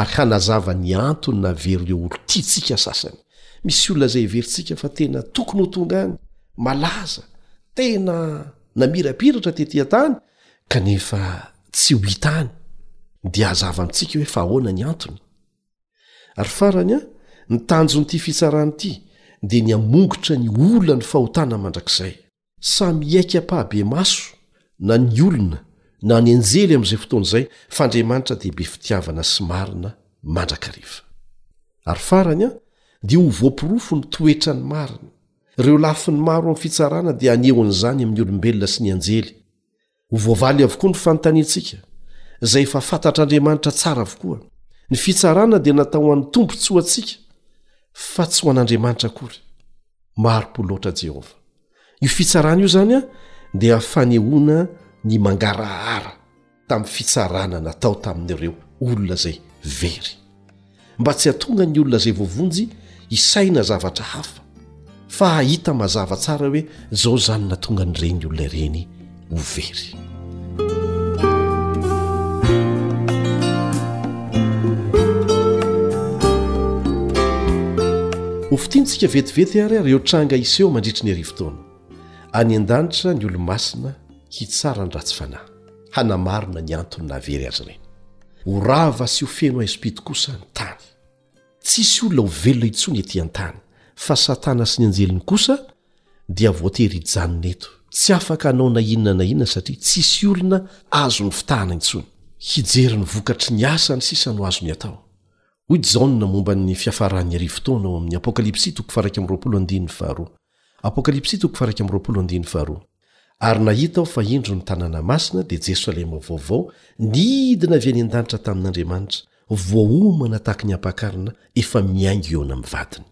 ary hanazava ny antony navero ireo olon-tiantsika sasany. Misy olona izay heverintsika fa tena tokony ho tonga any, malaza, tena namirapiratra tetỳ an-tany, kanefa tsy ho hita any, dia hazava amintsika hoe fa ahoana ny antony. Ary farany an, ny tanjon'ity fitsarana ity dia ny hamongotra ny olan'ny fahotana mandrakizay. Samy hiaiky ampahibemaso na ny olona na ny anjely amin'izay fotoana izay fa Andriamanitra dia be fitiavana sy marina mandrakariva. Ary farany an, dia ho voaporofo ny toetra ny marina. Ireo lafiny maro amin'ny fitsarana dia haneho an'izany amin'ny olombelona sy ny anjely. Ho voavaly avokoa ny fanontaniantsika, izay efa fantatr'Andriamanitra tsara avokoa. Ny fitsarana dia natao ho an'ny tombontsoantsika, fa tsy ho an'Andriamanitra akory. Mari-po loatra Jehovah. Io fitsarana io izany dia fanehoana ny mangarahara tamin'ny fitsarana natao tamin'ireo olona izay very. mba tsy hatonga ny olona izay voavonjy hisaina zavatra hafa fa hahita mazava tsara hoe zao zany natonga ny reny olona ireny ho very ho fitintsika vetivety ary ary eo tranga iseho mandritry ny arivotaona any an-danitra ny olomasina hitsara ny ratsy fanahy hanamarina ny antony nahavery azy ireny ho rava sy ho feno haizom-pito kosa ny tany tsisy olona ho velona intsony ety an-tany fa satana sy ny anjeliny kosa dia voatery hijanona eto tsy afaka hanao na inona na inona satria tsisy olona azo ny fitahana intsony hijery ny vokatry ny asany sisa no azony atao hoy jaona momba ny fiafaran'ny arivo taona ao amin'ny apokalypsy toko faraika am'roapolo andininy faharoa Ary nahita aho fa indro ny tanàna masina, dia Jerosalema vaovao, nidina avy any an-danitra tamin'Andriamanitra, voaomana tahaky ny ampakarina, efa miainga eo amin'ny vadiny.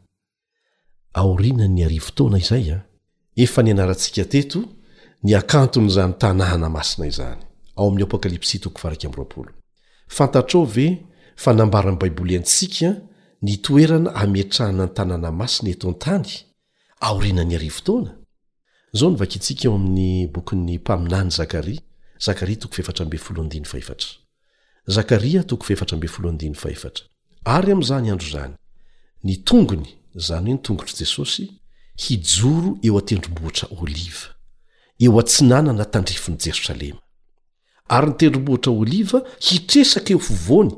Aorianan'ny arivo taona izay, efa nianarantsika teto ny hakanton'izany tanàna masina izany, ao amin'ny Apokalypsy toko faha iraika amby roapolo. Fantatrao ve fa nambaran'ny Baiboly antsika ny toerana hametrahana ny tanàna masina eto an-tany aorianan'ny arivo taona? Izao no vakintsika ao amin'ny bokin'ny mpaminany Zakaria, Zakaria toko fahefatra ambin'ny folo andininy fahefatra. Zakaria toko fahefatra ambin'ny folo andininy fahefatra. Ary amin'izany andro izany, ny tongony, izany hoe ny tongotr'i Jesosy, hijoro eo an-tendrombohitra Oliva, eo atsinanana tandrifin'i Jerosalema. Ary ny tendrombohitra oliva hitresaka eo fovoany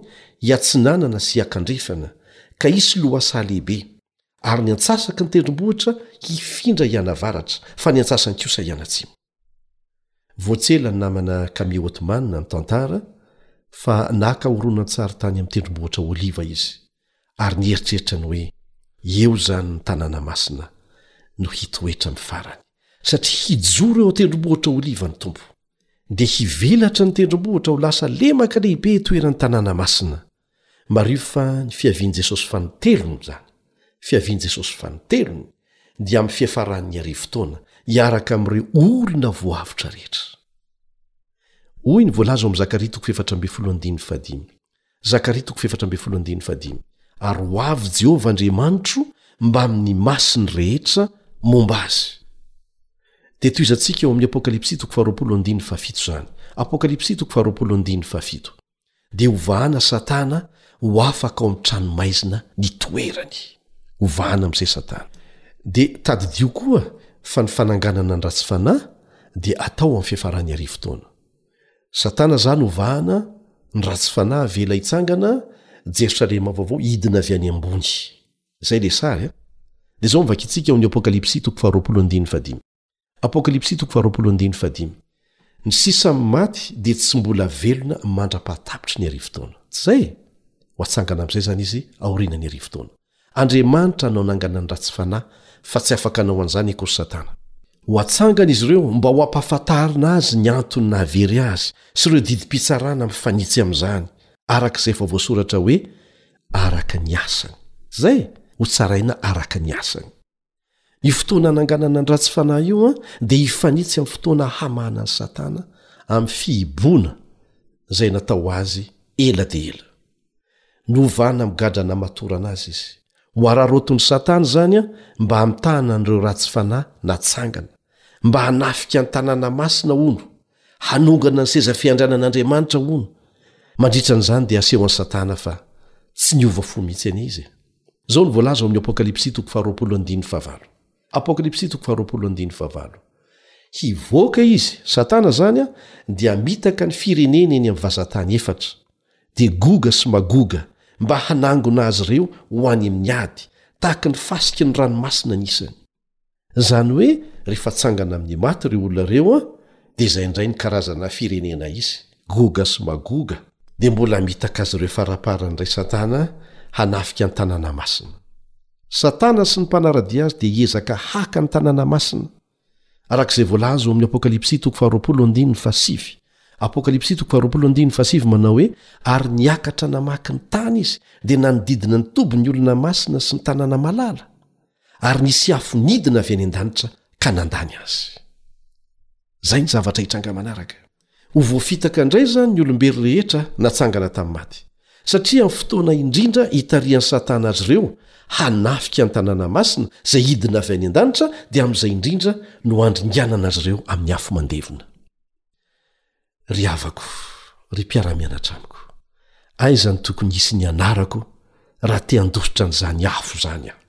hiatsinanana sy hiakandrefana, ka hisy lohasaha lehibe, ary ny antsasaky ny tendrombohitra hifindra hianavaratra, fa ny antsasany kosa hianatsimo. Voatsela ny namana Kami Otman nitantara fa naka horonantsary tany amin'ny tendrombohitra oliva izy, ary nieritreritra ny hoe, Eo izany ny tanàna masina no hitoetra amin'ny farany, satria hijoro eo an-tendrombohitra oliva ny Tompo. dia hivelatra ny tendrombohitra ho lasa lemaka lehibe hitoeran'ny tanàna masina mariho fa ny fiavian'i jesosy fanintelony izany fiavian'i jesosy fanintelony dia amin'ny fiafaran'ny arivo taona hiaraka amin'ireo orina voavotra rehetra hoy ny voalaza ao amin'ny zakaria toko efatra mbe foloandinny fadimy Zakaria toko fahefatra ambin'ny folo andininy fahadimy Ary ho avy Jehovah Andriamanitro mbamin'ny masiny rehetra momba azy. Dia tohizantsika ao amin'ny Apokalypsy toko faharoapolo andininy fahafito izany. Apokalypsy toko faharoapolo andininy fahafito. Dia hovahana Satana ho afaka ao amin'ny tranomaizina nitoerany. Hovahana amin'izay Satana. Dia tadidio koa fa ny fananganana ny ratsy fanahy dia atao amin'ny fiafaran'ny arivo taona. Satana zany ho vahana, ny ratsy fanahy avela hitsangana, Jerosalema vaovao hidina avy any ambony. Zay le sary a! De zao ny vakintsika ao amin'ny Apokalypsy toko faharoapolo andininy fahadimy. Apokalypsy toko faharoapolo andininy fahadimy. Ny sisa amin'ny maty dia tsy mbola velona mandra-pahatapitry ny arivo taona. Tsy zay e! Ho atsangana amin'izay zany izy aorianan'ny arivo taona. Andriamanitra no nanangana ny ratsy fanahy, fa tsy afaka hanao an'izany akory Satana. Ho atsangana izy ireo mba ho ampahafantarina azy ny antony nahavery azy sy ireo didim-pitsarana mifanitsy amin'izany, araka izay efa voasoratra hoe, Araka ny asany. Izay? Hotsaraina araka ny asany. io fotoana ananganana ny ratsy fanahy io an dia hifanitsy amin'ny fotoana hamana ny satana amin'ny fihiboana izay natao ho azy ela dia ela ny hovana migadrana matorana azy izy ho araroton'ny satana izany an mba hamitahana an'ireo ratsy fanahy natsangana mba hanafika ny tanàna masina hono hanongana ny seza fiandranan'andriamanitra hono mandritra an'izany dia aseho an'ny satana fa tsy ny hova fo mihitsy anie izy e Izao no voalaza ao amin'ny Apokalypsy toko faharoapolo andininy fahavalo. Apokalypsy toko faharoapolo andininy fahavalo. Hivoaka izy, Satana izany, dia hamitaka ny firenena eny amin'ny vazan-tany efatra, dia Goga sy Magoga, mba hanangona azy ireo ho any amin'ny ady, tahaka ny fasiky ny ranomasina ny isany. Izany hoe rehefa tsangana amin'ny maty ireo olona ireo an, dia izay indray ny karazana firenena izy, Goga sy Magoga, dia mbola hamitaka azy ireo faraparany indray Satana hanafika ny tanàna masina. Satana sy ny mpanara-dia azy dia hiezaka haka ny tanàna masina, araka izay voalaza ao amin'ny Apokalypsy toko faharoapolo andininy fahasivy. Apokalypsy toko faharoapolo andininy fahasivy manao hoe, Ary niakatra namaky ny tany izy, dia nanodidina ny toby ny olona masina sy ny tanàna malala. ary nisy afo nidina avy any an-danitra ka nandany azy zay ny zavatra hitranga manaraka ho voafitaka indray izany ny olombelo rehetra natsangana tamin'ny maty satria amin'ny fotoana indrindra hitarihan'ny satana azy ireo hanafika ny tanàna masina izay hidina avy any an-danitra dia amin'izay indrindra no handringanana azy ireo amin'ny afo mandevona ry havako ry mpiara-mianatra amiko aiza ny tokony hisy ny anarako raha te handositra an'izany afo izany aho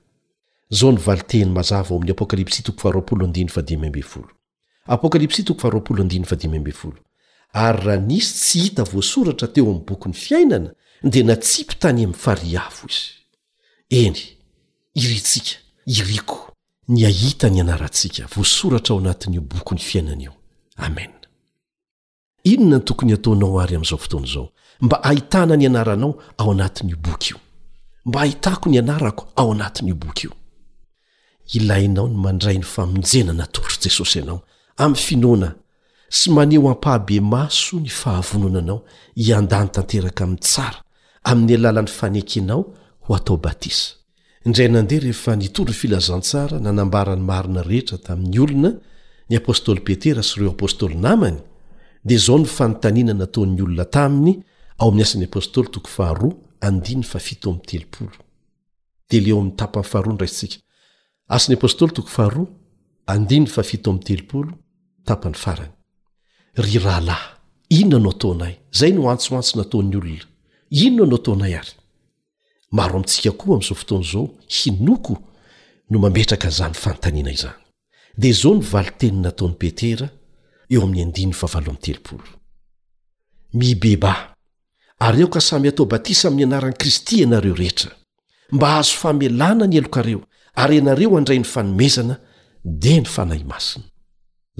izao ny valiteny mazava ao amin'ny apokalypsy toko faharoapolo andiny fadimy amby folo apokalypsy toko faharoapolo andiny fadimy amby folo ary raha nisy tsy hita voasoratra teo amin'ny bokyny fiainana dia natsipy tany amin'ny fariafo izy eny iritsika iriko ny ahita ny anarantsika voasoratra ao anatin'io bokin'ny fiainana io. Amena. Inona no tokony hataonao àry amin'izao fotoana izao, mba hahitana ny anaranao ao anatin'io boky io? Mba hahitako ny anarako ao anatin'io boky io. Ilainao ny mandray ny famonjena natoron'i Jesosy anao, amin'ny finoana, sy maneho ampahabe-maso ny fahavononanao hiandany tanteraka amin'ny tsara, amin'ny alalan'ny fanekenao ho atao batisa. Indray nandeha rehefa nitory ny filazantsara nanambara ny marina rehetra tamin'ny olona ny apostoly Petera sy ireo apostoly namany dia izao ny fanontaniana nataon'ny olona taminy ao amin'ny asan'ny apostoly toko faharoa andininy fa fito amin'ny telopolo. Dia leo amin'ny tapany faharoa ny raisintsika. Asan'ny apostoly toko faharoa andininy fa fito amin'ny telopolo tapany farany. Ry rahalahy, inona no ataonay? Izay no antsoantso nataon'ny olona. Inona no ataonay ary? maro amintsika koa amin'izao fotoana izao hinoko no mametraka izany fanontaniana izany dia izao ny valinteny nataon'i petera eo amin'ny andininy fahavalo amin'ny telopolo mibeba ary aoka samy atao batisa amin'ny anaran'i kristy ianareo rehetra mba hahazo famelana ny elokareo ary ianareo handray ny fanomezana dia ny fanahy masina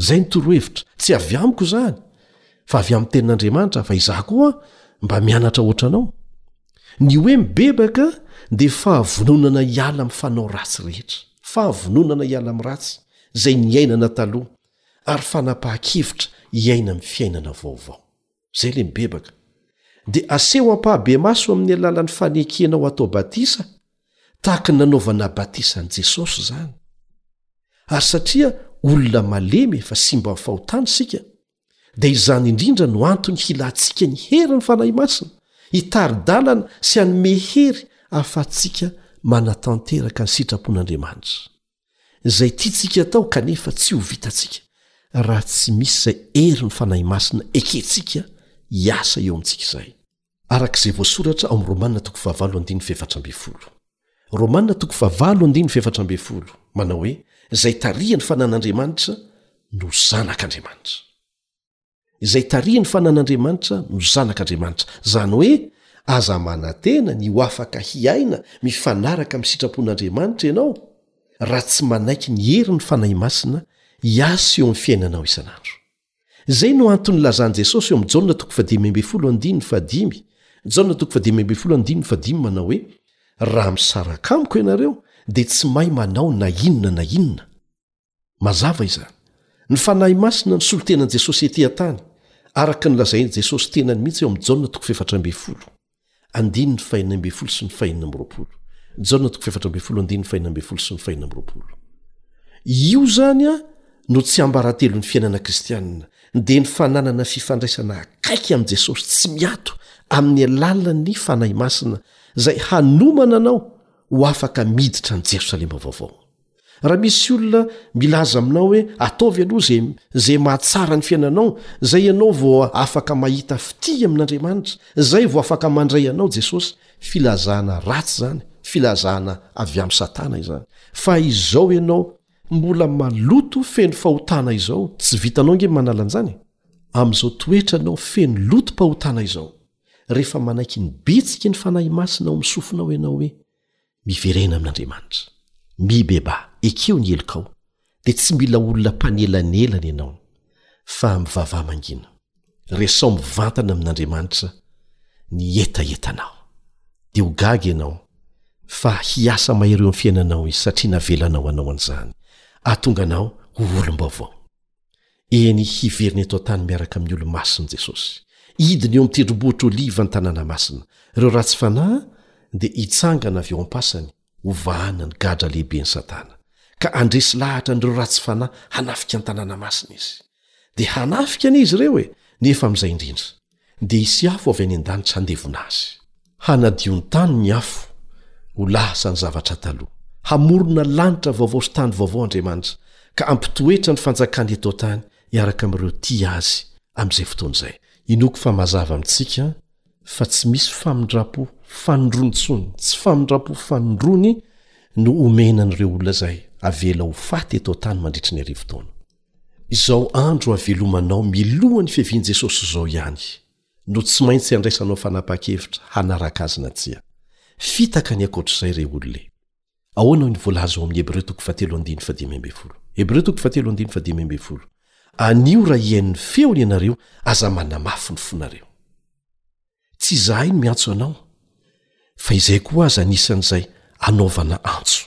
Zay ny torohevitra, tsy avy amiko zany fa avy amin'ny tenin'Andriamanitra fa izaho koa mba mianatra ohatranao. Ny hoe mibebaka dia fahavononana hiala amin'ny fanao ratsy rehetra, fahavononana hiala amin'ny ratsy izay niainana taloha ary fanapahan-kevitra hiaina amin'ny fiainana vaovao. izay ilay mibebaka, dia aseho ampahabemaso amin'ny alalan'ny fanekena ho atao batisa tahaka ny nanaovana batisa an'i Jesosy izany. Ary satria olona malemy efa simba amin'ny fahotana isika, dia izany indrindra no antony hilantsika ny herin'ny Fanahy Masina, hitari-dalana sy hanome hery ahafahantsika manatanteraka ny sitrapon'Andriamanitra. izay tiantsika atao kanefa tsy ho vitantsika raha tsy misy izay herin'ny fanahy masina ekentsika hiasa eo amintsika izay araka izay voasoratra ao amin'ny romana toko fahavalo andininy fefatra ambin'ny folo romana toko fahavalo andininy fefatra ambin'ny folo manao hoe izay tarihany fanan'andriamanitra no zanak'andriamanitra izay tarihin'ny fanan'Andriamanitra no zanak'Andriamanitra, izany hoe aza manantena ny ho afaka hiaina mifanaraka amin'ny sitrapon'Andriamanitra ianao raha tsy manaiky ny herin'ny Fanahy Masina hiasa eo amin'ny fiainanao isan'andro. Izay no antony lazan'i Jesosy eo amin'ny Jaona toko fahadimy ambin'ny folo andininy fahadimy, Jaona toko fahadimy ambin'ny folo andininy fahadimy manao hoe raha misaraka amiko ianareo dia tsy mahay manao na inona na inona. mazava izany ny fanahy masina ny solontenan'i jesosy ety an-tany araka ny lazain'i jesosy tenany mihitsy eo amin'ny jaona toko fefatra mbe folo andiny ny fahinay mbe folo sy ny fahinna amroapolo jaona toko fefatra mbe folo andiny ny fahina mbe folo sy ny fahina amroapolo io zany a no tsy ambaratelon'ny fiainana kristianina dia ny fananana fifandraisana akaiky amin'i jesosy tsy miato amin'ny alalan'ny fanahy masina izay hanomana anao ho afaka miditra ny jerosalema vaovao raha misy olona milaza aminao hoe ataovy aloha zay zay mahatsara ny fiainanao zay ianao vo afaka mahita fitia amin'andriamanitra zay vo afaka mandray anao jesosy filazana ratsy zany filazana avy amy satana izany fa izao ianao mbola maloto feno fahotana izao tsy vitanao nge manala anjany am'izao toetra anao feno lotom-pahotana izao rehefa manaiky ny bitsiky ny fanahy masina ao am'sofinao ianao hoe Miverena amin'Andriamanitra. Mibebaha. Ekeo ny helokao, dia tsy mila olona mpanelanelana ianao, fa mivavaha mangina. Resao mivantana amin'Andriamanitra ny hetahetanao. Dia ho gaga ianao, fa hiasa mahery eo amin'ny fiainanao Izy, satria navelanao hanao an'izany, hahatonga anao ho olom-baovao. Eny, hiverina eto an-tany miaraka amin'ny olo-masiny Jesosy. Hidina eo amin'ny tendrombohitra Oliva ny tanàna masina. Ireo ratsy fanahy dia hitsangana avy eo am-pasany, hovahana ny gadra lehiben'i Satana. Ka handresy lahatra an'ireo ratsy fanahy hanafika ny tanàna masina izy. Dia hanafika anie izy ireo e! Nefa amin'izay indrindra. dia hisy afo avy any an-danitra handevona azy. Hanadio ny tany ny afo, ho lasa ny zavatra taloha. Hamorona lanitra vaovao sy tany vaovao Andriamanitra, ka hampitoetra ny fanjakany eto an-tany hiaraka amin'ireo tia azy amin'izay fotoana izay. Inoako fa mazava amintsika fa tsy misy famindram-po fanindroany intsony, tsy famindram-po fanindroany no omena an'ireo olona izay avela ho faty eto an-tany mandritra ny arivo taona. Izao andro havelomanao miloha ny fiavian'i Jesosy izao ihany no tsy maintsy handraisanao fanapahan-kevitra hanaraka Azy na tsia. Fitaka ny ankoatr'izay re olona e! Ahoana hoy ny voalaza ao amin'ny Hebreo toko fahatelo andininy fahadimy ambin'ny folo? Hebreo toko fahatelo andininy fahadimy ambin'ny folo, Anio raha hihaino ny feony ianareo, aza manamafy ny fonareo. Tsy izahay no miantso anao, fa izay koa aza anisan'izay anaovana antso.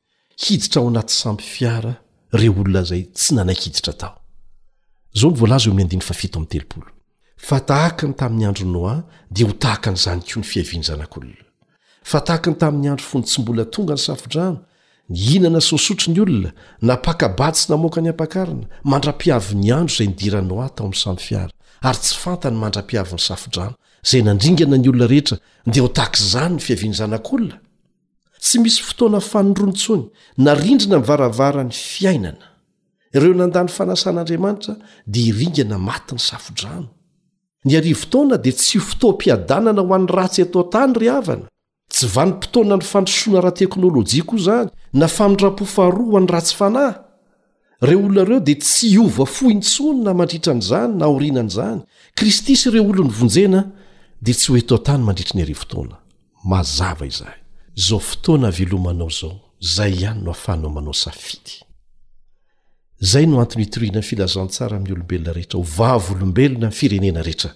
hiditra ao anaty sambo fiara ireo olona izay tsy nanaiky hiditra tao. Izao no voalaza eo amin'ny andininy fahafito amby telopolo, Fa tahaka ny tamin'ny andron'i Noa, dia ho tahaka an'izany koa ny fiavian'ny Zanak'Olona. Fa tahaka ny tamin'ny andro fony tsy mbola tonga ny Safodrano, nihinana sy nosotry ny olona, nampaka-bady sy namoaka ny ampakarina, mandra-piavin'ny andro izay nidiran'i Noa tao amin'ny sambo fiara, ary tsy fantany mandra-piavin'ny Safodrano, izay nandringana ny olona rehetra, dia ho tahaka izany ny fiavian'ny Zanak'Olona. tsy misy fotoana fanondroa ntsony na rindrina mivaravaran'ny fiainana ireo nandany fanasan'andriamanitra dia iringana maty ny safodrano ny arivotaona dia tsy fotoam-piadanana ho an'ny ratsy eto tany ry havana tsy vanim-potoana ny fandrosoana ara-teknolojia koa izany na famindram-po faharoa ho an'ny ratsy fanahy Ireo olona ireo dia tsy hiova fo intsony na mandritra an'izany na aorianan'izany. Kristy sy ireo olony vonjena dia tsy ho eto an-tany mandritry ny arivo taona. Mazava izany. Izao fotoana havelomanao izao, izay ihany no ahafahanao manao safidy. Izay no antony hitoriana ny filazantsara amin'ny olombelona rehetra ho vavolombelona amin'ny firenena rehetra.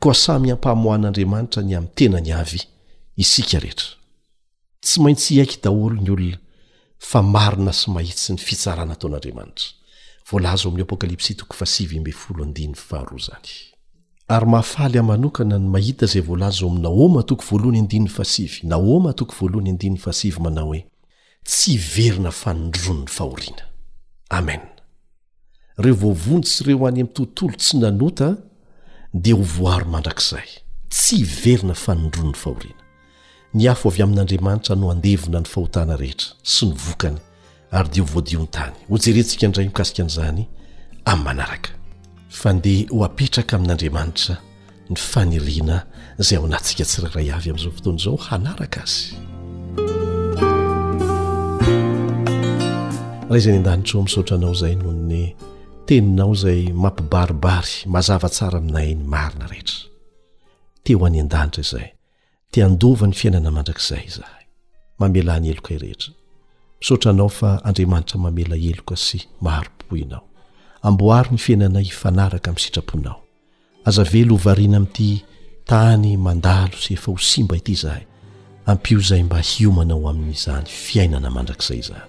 Koa samy ampahamoahan'Andriamanitra ny amin'ny tenany avy isika rehetra. Tsy maintsy hiaiky daholo ny olona fa marina sy mahitsy ny fitsarana ataon'Andriamanitra. Voalaza ao amin'ny Apokalypsy toko fahasivy ambin'ny folo andininy faharoa izany. Ary mahafaly ahy manokana ny mahita izay voalaza ao amin'ny Nahoma toko voalohany andininy fahasivy, Nahoma toko voalohany andininy fahasivy manao hoe, Tsy hiverina fanindron'ny fahoriana. Amena. reo voavonjy sy reo any am tontolo tsy nanota dia ho voaro mandrakizay tsy hiverina fanondron ny fahoriana ny afo avy amin'andriamanitra no andevona ny fahotana rehetra sy ny vokany ary dia ho voadion tany ho jerentsika indray mikasika an'izany amin'ny manaraka fa ndeha ho apetraka amin'andriamanitra ny faniriana izay ao anatsika tsirairay avy amin'izao fotoana izao hanaraka azy raha izay ny an-danitro misaotra anao izay noho ny teninao izay mampibaribary mazava tsara aminay ny marina rehetra teo any an-danitra izay Te handova ny fiainana mandrakizay izahay. Mamelà ny heloka irehetra. Misaotra Anao fa Andriamanitra mamela heloka sy mahari-po Ianao. Amboaro ny fiainanay hifanaraka amin'ny sitraponao. Aza avela ho variana amin'ity tany mandalo sy efa ho simba ity izahay. Ampio izay mba hiomana ho amin'izany fiainana mandrakizay izany.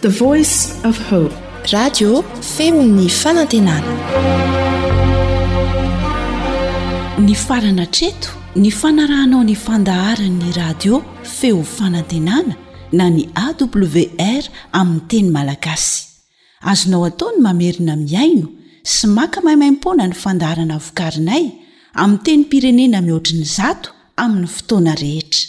The Voice of Hope. Radio feon'ny fanantenana. Nifarana hatreto ny fanarahanao ny fandaharan'ny radio feo fanantenana na ny AWR amin'ny teny malagasy. Azonao atao ny mamerina mihaino sy maka maimaimpoana ny fandaharana vokarinay amin'ny tenim-pirenena mihoatry ny zato amin'ny fotoana rehetra.